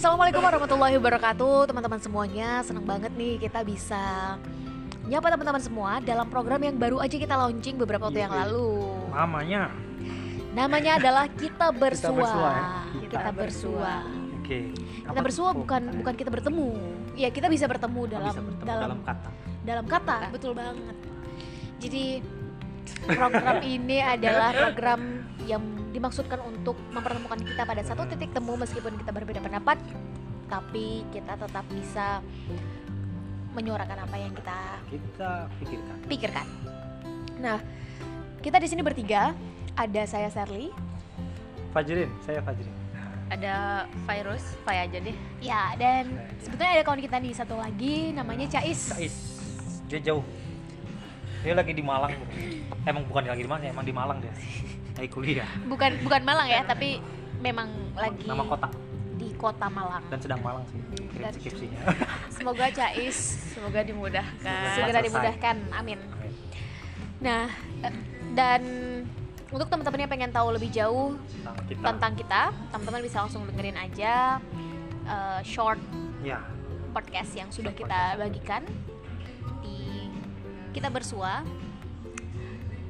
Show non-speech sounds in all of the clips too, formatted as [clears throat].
Assalamualaikum warahmatullahi wabarakatuh teman-teman semuanya Senang banget nih kita bisa nyapa teman-teman semua dalam program yang baru aja kita launching beberapa waktu yang Iya. lalu Namanya. Namanya adalah [laughs] Kita Bersua Bersua, ya? Kita, Kita Bersua Oke. Kita Bersua bukan bukan kita bertemu Ya kita bisa bertemu dalam bisa bertemu dalam dalam kata. dalam kata betul banget jadi [laughs] program ini adalah program yang dimaksudkan untuk mempertemukan kita pada satu titik temu meskipun kita berbeda pendapat tapi kita tetap bisa menyuarakan apa yang kita Kita pikirkan. pikirkan nah kita di sini bertiga ada saya Serly Fajrin, saya Fajrin. ada virus, Fai aja deh. ya dan sebetulnya ada kawan kita nih satu lagi namanya Cais Saiz. Dia jauh. Dia lagi di Malang. bro. Emang bukan lagi di Malang, emang di Malang dia. Kuliah. bukan bukan Malang ya tapi memang lagi Nama kota di kota Malang dan sedang Malang sih. Dan- skripsinya. [laughs] Semoga Cais Semoga dimudahkan. segera dimudahkan. Amin. Amin. Nah, eh, dan untuk teman-teman yang pengen tahu lebih jauh Tentang kita. tentang kita, teman-teman bisa langsung dengerin aja eh, short Ya. podcast yang sudah Short kita bagikan di kita bersua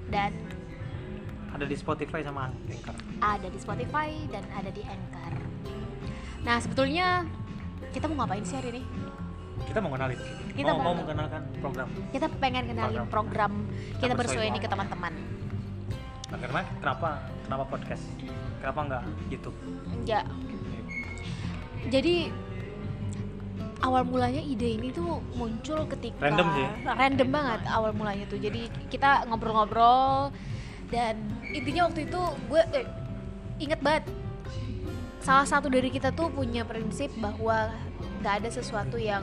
dan Ada di Spotify sama Anchor. ada di Spotify dan ada di Anchor. Nah, sebetulnya kita mau ngapain sih hari ini? Kita mau kenalin. Kita mau, mau- mengenalkan program. Kita pengen kenalin program kita Kita bersua ini ke teman-teman. Nah, karena kenapa kenapa podcast? Kenapa enggak YouTube? Ya, jadi awal mulanya ide ini tuh muncul ketika Random sih. random banget awal mulanya tuh jadi kita ngobrol-ngobrol dan intinya waktu itu gue eh, inget banget salah satu dari kita tuh punya prinsip bahwa nggak ada sesuatu yang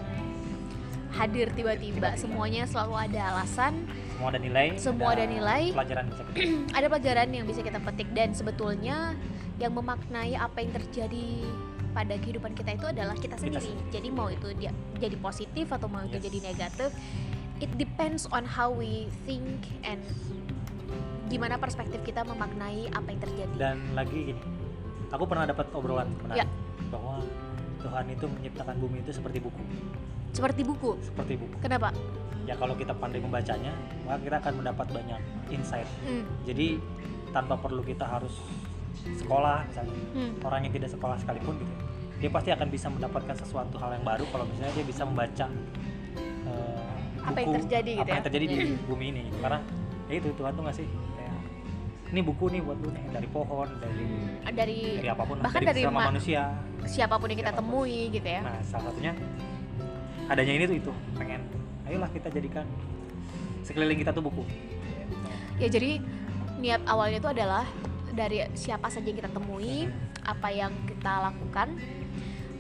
hadir tiba-tiba semuanya selalu ada alasan Semua ada nilai. Semua ada nilai. Pelajaran bisa kita. [clears throat] ada pelajaran yang bisa kita petik dan sebetulnya yang memaknai apa yang terjadi pada kehidupan kita itu adalah kita Kita sendiri. Jadi mau itu dia jadi positif atau mau itu Yes. jadi negatif, it depends on how we think and gimana perspektif kita memaknai apa yang terjadi. Dan lagi gini, aku pernah dapat obrolan menarik Ya. bahwa Tuhan itu menciptakan bumi itu seperti buku, Seperti buku. seperti buku. Kenapa? Ya kalau kita pandai membacanya, maka kita akan mendapat banyak insight. Hmm. Jadi tanpa perlu kita harus sekolah misalnya, Hmm. orang yang tidak sekolah sekalipun gitu, dia pasti akan bisa mendapatkan sesuatu hal yang baru kalau misalnya dia bisa membaca eh, Apa yang buku, terjadi gitu apa yang ya? terjadi di bumi ini. Karena ya itu Tuhan tuh ngasih ini buku nih buat lu nih dari pohon, dari Dari dari apa pun bahkan dari, dari ma- manusia siapa pun yang kita Siapa pun. temui gitu ya. nah salah satunya adanya ini tuh itu pengen ayolah kita jadikan sekeliling kita tuh buku Ya jadi niat awalnya itu adalah dari siapa saja yang kita temui, apa yang kita lakukan,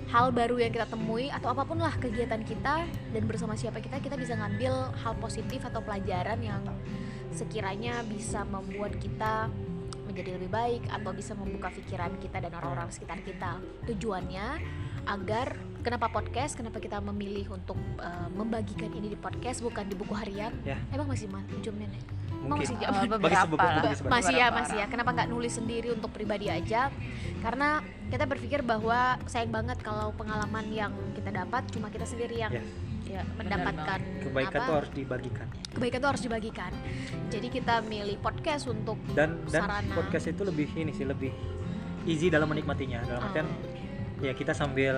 hal baru yang kita temui atau apa pun lah kegiatan kita dan bersama siapa kita kita bisa ngambil hal positif atau pelajaran yang sekiranya bisa membuat kita menjadi lebih baik atau bisa membuka pikiran kita dan orang-orang sekitar kita. Tujuannya agar kenapa podcast? Kenapa kita memilih untuk uh, membagikan ini di podcast bukan di buku harian? Ya. Emang masih nih? Emang mungkin masih bagi beberapa sebuah lah. bagi sebuah- masih ya masih ya kenapa nggak nulis sendiri untuk pribadi aja karena kita berpikir bahwa sayang banget kalau pengalaman yang kita dapat cuma kita sendiri yang Ya. Ya, mendapatkan kebaikan apa, tuh harus dibagikan. Kebaikan tuh harus dibagikan. Jadi kita milih podcast untuk dan dan Sarana. podcast itu lebih ini sih lebih easy dalam menikmatinya. Dalam Oh. artian ya kita sambil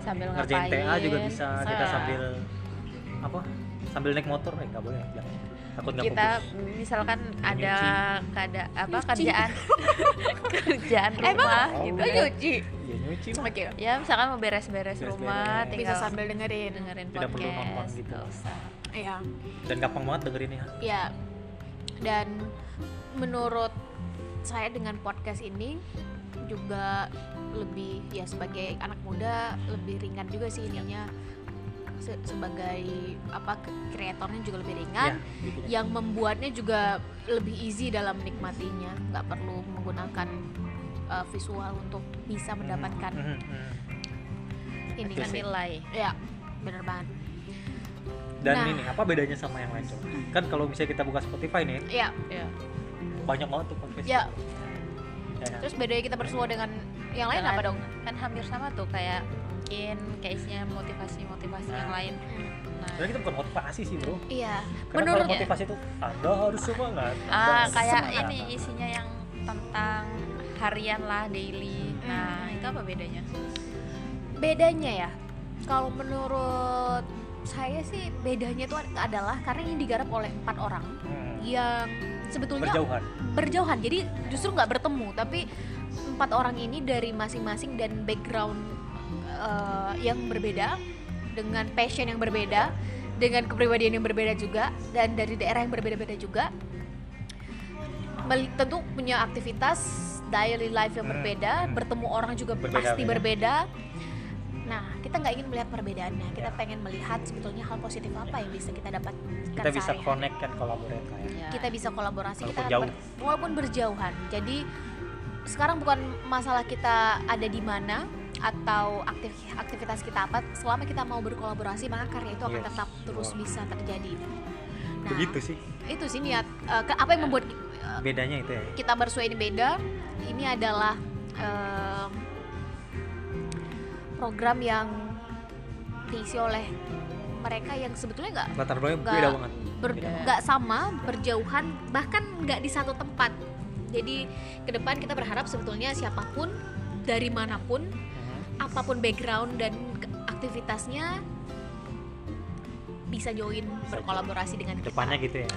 Sambil ngerjain ngapain, TA juga bisa. Kita sa- sambil apa sambil naik motor eh nggak boleh bilang takut nggak kita fokus misalkan ada keada apa Nyuci. kerjaan [laughs] kerjaan Emang? rumah Oh, gitu Oh, ya. nyuci ya nyuci mah. oke ya misalkan mau beres-beres rumah Bisa bisa tinggal sambil dengerin dengerin Tidak perlu podcast nonton gitu. nggak usah. ya dan gampang banget dengerin ya ya dan menurut saya dengan podcast ini juga lebih ya sebagai anak muda lebih ringan juga sih ininya Se- sebagai apa kreatornya juga lebih ringan ya yang membuatnya juga lebih easy dalam menikmatinya. Nggak perlu menggunakan uh, visual untuk bisa mendapatkan Mhm, mhm. ini kan? nilai. Ya bener banget. Dan Nah. ini apa bedanya sama yang lain coba kan kalau misalnya kita buka Spotify nih ya. Ya. banyak banget tuh podcast ya. Ya kan? terus bedanya kita bersua dengan yang lain Dengan- apa dong? kan hampir sama tuh kayak mungkin kayak isinya motivasi-motivasi yang lain. Nah, Sebenarnya kita bukan motivasi sih bro. Iya, Karena kalau menurut motivasi itu Anda harus semangat. ah kayak semangat. ini isinya yang tentang harian lah, daily. Nah, Hmm. itu apa bedanya? bedanya ya. Kalau menurut saya sih bedanya itu adalah karena ini digarap oleh empat orang Hmm. yang sebetulnya berjauhan. berjauhan jadi justru nggak bertemu tapi empat orang ini dari masing-masing dan background eh, yang berbeda dengan passion yang berbeda dengan kepribadian yang berbeda juga dan dari daerah yang berbeda-beda juga tentu punya aktivitas daily life yang Hmm, berbeda hmm. bertemu orang juga Berbeda-beda. pasti berbeda nah kita nggak ingin melihat perbedaannya kita Ya. pengen melihat sebetulnya hal positif apa yang bisa kita dapatkan Kita bisa connect kan collaborate lah ya. Ya. kita bisa kolaborasi Walaupun kita jauh. ber- walaupun berjauhan jadi sekarang bukan masalah kita ada di mana atau aktif aktivitas kita apa selama kita mau berkolaborasi maka karya itu akan Yes. tetap terus bisa terjadi nah Begitu sih itu sih niat ke- apa yang membuat eh, bedanya itu ya. kita bersua ini beda ini adalah em, program yang diisi oleh mereka yang sebetulnya nggak Latar belakangnya Nggak- beda banget. nggak sama berjauhan bahkan nggak di satu tempat jadi ke depan kita berharap sebetulnya siapa pun dari mana pun. Apa pun background dan aktivitasnya bisa join berkolaborasi dengan kita Depannya gitu ya.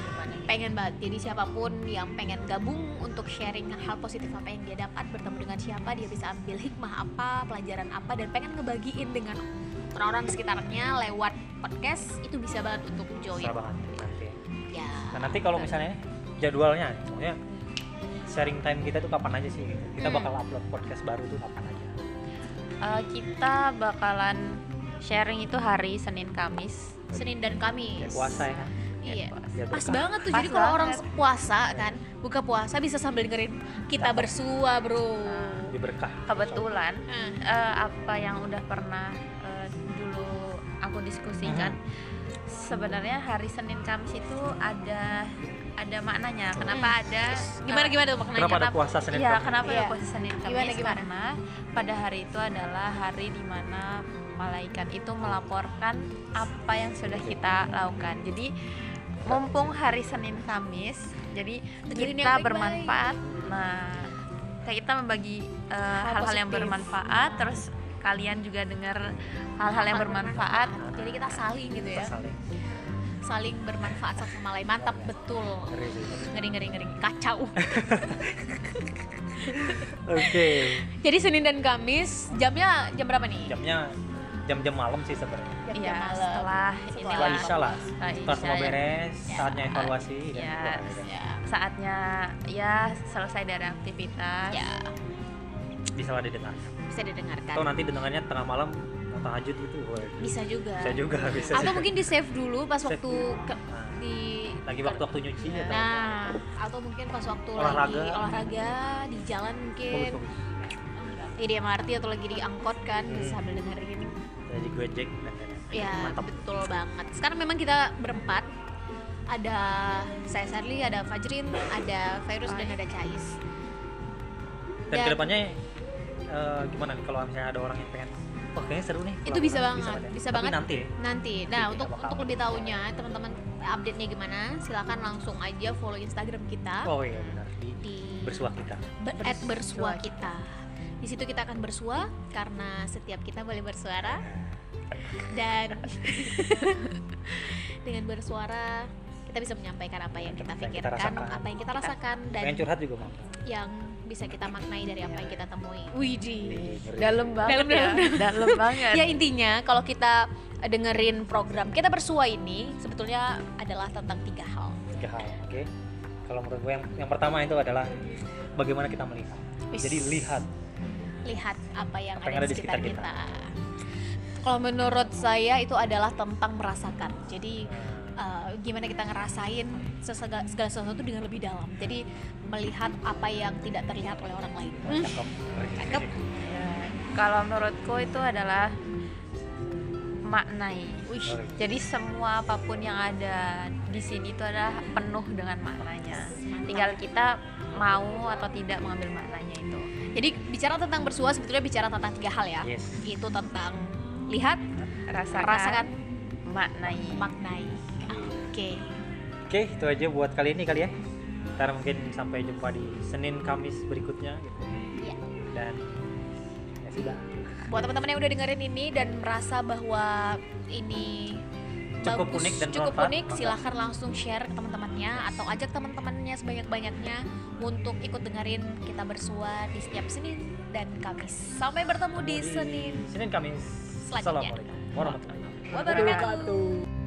pengen banget jadi siapa pun yang pengen gabung untuk sharing hal positif apa yang dia dapat bertemu dengan siapa dia bisa ambil hikmah apa pelajaran apa dan pengen ngebagiin dengan orang-orang sekitarnya lewat podcast itu bisa banget untuk join Bisa banget nanti. ya Nah nanti kalau misalnya jadwalnya, maksudnya sharing time kita tuh kapan aja sih? Kita Hmm. bakal upload podcast baru tuh kapan aja? Eh, kita bakalan sharing itu hari Senin Kamis. Senin dan Kamis. Kayak puasa ya? Kan? iya Biar pas banget tuh Pas jadi kalau orang puasa kan buka puasa bisa sambil dengerin kita bersua bro. Di berkah. Kebetulan Eh, eh, apa yang udah pernah eh, dulu aku diskusikan sebenarnya hari Senin Kamis itu ada ada maknanya. Kenapa ada gimana eh, gimana tuh maknanya Kenapa ada kenapa- puasa Senin Iya, Kamis? kenapa Iya. ada puasa Senin Kamis? Gimana, gimana? Karena pada hari itu adalah hari di mana malaikat itu melaporkan apa yang sudah kita lakukan. Jadi mumpung hari Senin Kamis, jadi Dengerin yang kita baik-baik. bermanfaat. Nah, kita membagi eh, hal-hal yang positif. bermanfaat, terus kalian juga dengar hal-hal yang bermanfaat. jadi kita saling gitu ya Kita saling. Saling bermanfaat satu sama lain mantap betul Ngeri ngeri ngeri kacau [laughs] Oke. jadi Senin dan Kamis jamnya jam berapa nih Jamnya jam-jam malam sih sebenarnya. jam Iya, malam setelah inilah Setelah Isya lah. Setelah Setelah semua ya. beres, Ya. saatnya evaluasi dan Ya. gitu. ya saatnya ya selesai dari aktivitas. ya Bisa lah didengar. bisa didengarkan Atau nanti dengarnya tengah malam tahajud gitu. Bisa juga Bisa juga, [laughs] bisa. atau juga. mungkin di save dulu pas Save waktu dulu. ke- Nah, di lagi waktu-waktu nyuci ya. nah atau mungkin pas waktu Olahraga. lagi olahraga di jalan mungkin Bagus, bagus. di MRT atau lagi di angkot kan Hmm. bisa sambil dengerin Jadi gojek dan lain-lain. Ya Mantap. betul banget. Sekarang memang kita berempat. Ada saya Sarli, ada Fajrin, ada Virus dan ada Cais. Dan Dan- ke depannya eh, gimana nih kalau misalnya ada orang yang pengen, wah kayaknya seru nih. Itu bisa banget, bisa Tapi banget. nanti ya. Nanti, nah Nanti untuk kita bakal- untuk lebih tahunya teman-teman update-nya gimana, silakan langsung aja follow Instagram kita Oh iya benar. Di di bersuah kita. ber- Bersua at bersua kita. Di situ kita akan bersua karena setiap kita boleh bersuara dan [laughs] dengan bersuara kita bisa menyampaikan apa yang kita yang pikirkan, rasakan. apa yang kita rasakan dan Pengen curhat juga mau. yang bisa kita maknai dari apa yang kita temui. Widih. Dalam banget Dalam, ya. dalam, [laughs] Dalam banget. Ya intinya kalau kita dengerin program kita bersua ini sebetulnya adalah tentang tiga hal. Tiga hal, oke. Kalau menurut gue yang, yang pertama itu adalah bagaimana kita melihat. Wis. Jadi lihat. Lihat apa yang Apa ada, di sekitar, kita. kita. Kalau menurut saya itu adalah tentang merasakan. Jadi uh, gimana kita ngerasain sesega- segala sesuatu dengan lebih dalam. Jadi melihat apa yang tidak terlihat oleh orang lain. Cakep. Cakep. Ya, Kalau menurutku itu adalah maknai. Oh, Jadi semua apa pun yang ada di sini itu adalah penuh dengan maknanya. Tinggal kita mau atau tidak mengambil maknanya itu. Jadi bicara tentang bersua sebetulnya bicara tentang tiga hal ya. Yes. Itu tentang lihat, rasakan, rasakan, maknai maknai. Oke. Oke, itu aja buat kali ini kali ya. Ntar mungkin sampai jumpa di Senin Kamis berikutnya gitu. Iya. Dan ya sudah. Buat teman-teman yang udah dengerin ini dan merasa bahwa ini Cukup bagus, unik dan cukup bermanfaat, unik, silahkan langsung share ke teman-temannya atau ajak teman-temannya sebanyak-banyaknya untuk ikut dengerin kita bersua di setiap Senin dan Kamis. Sampai bertemu di Senin Senin Kamis. Selanjutnya. Assalamualaikum warahmatullahi wabarakatuh.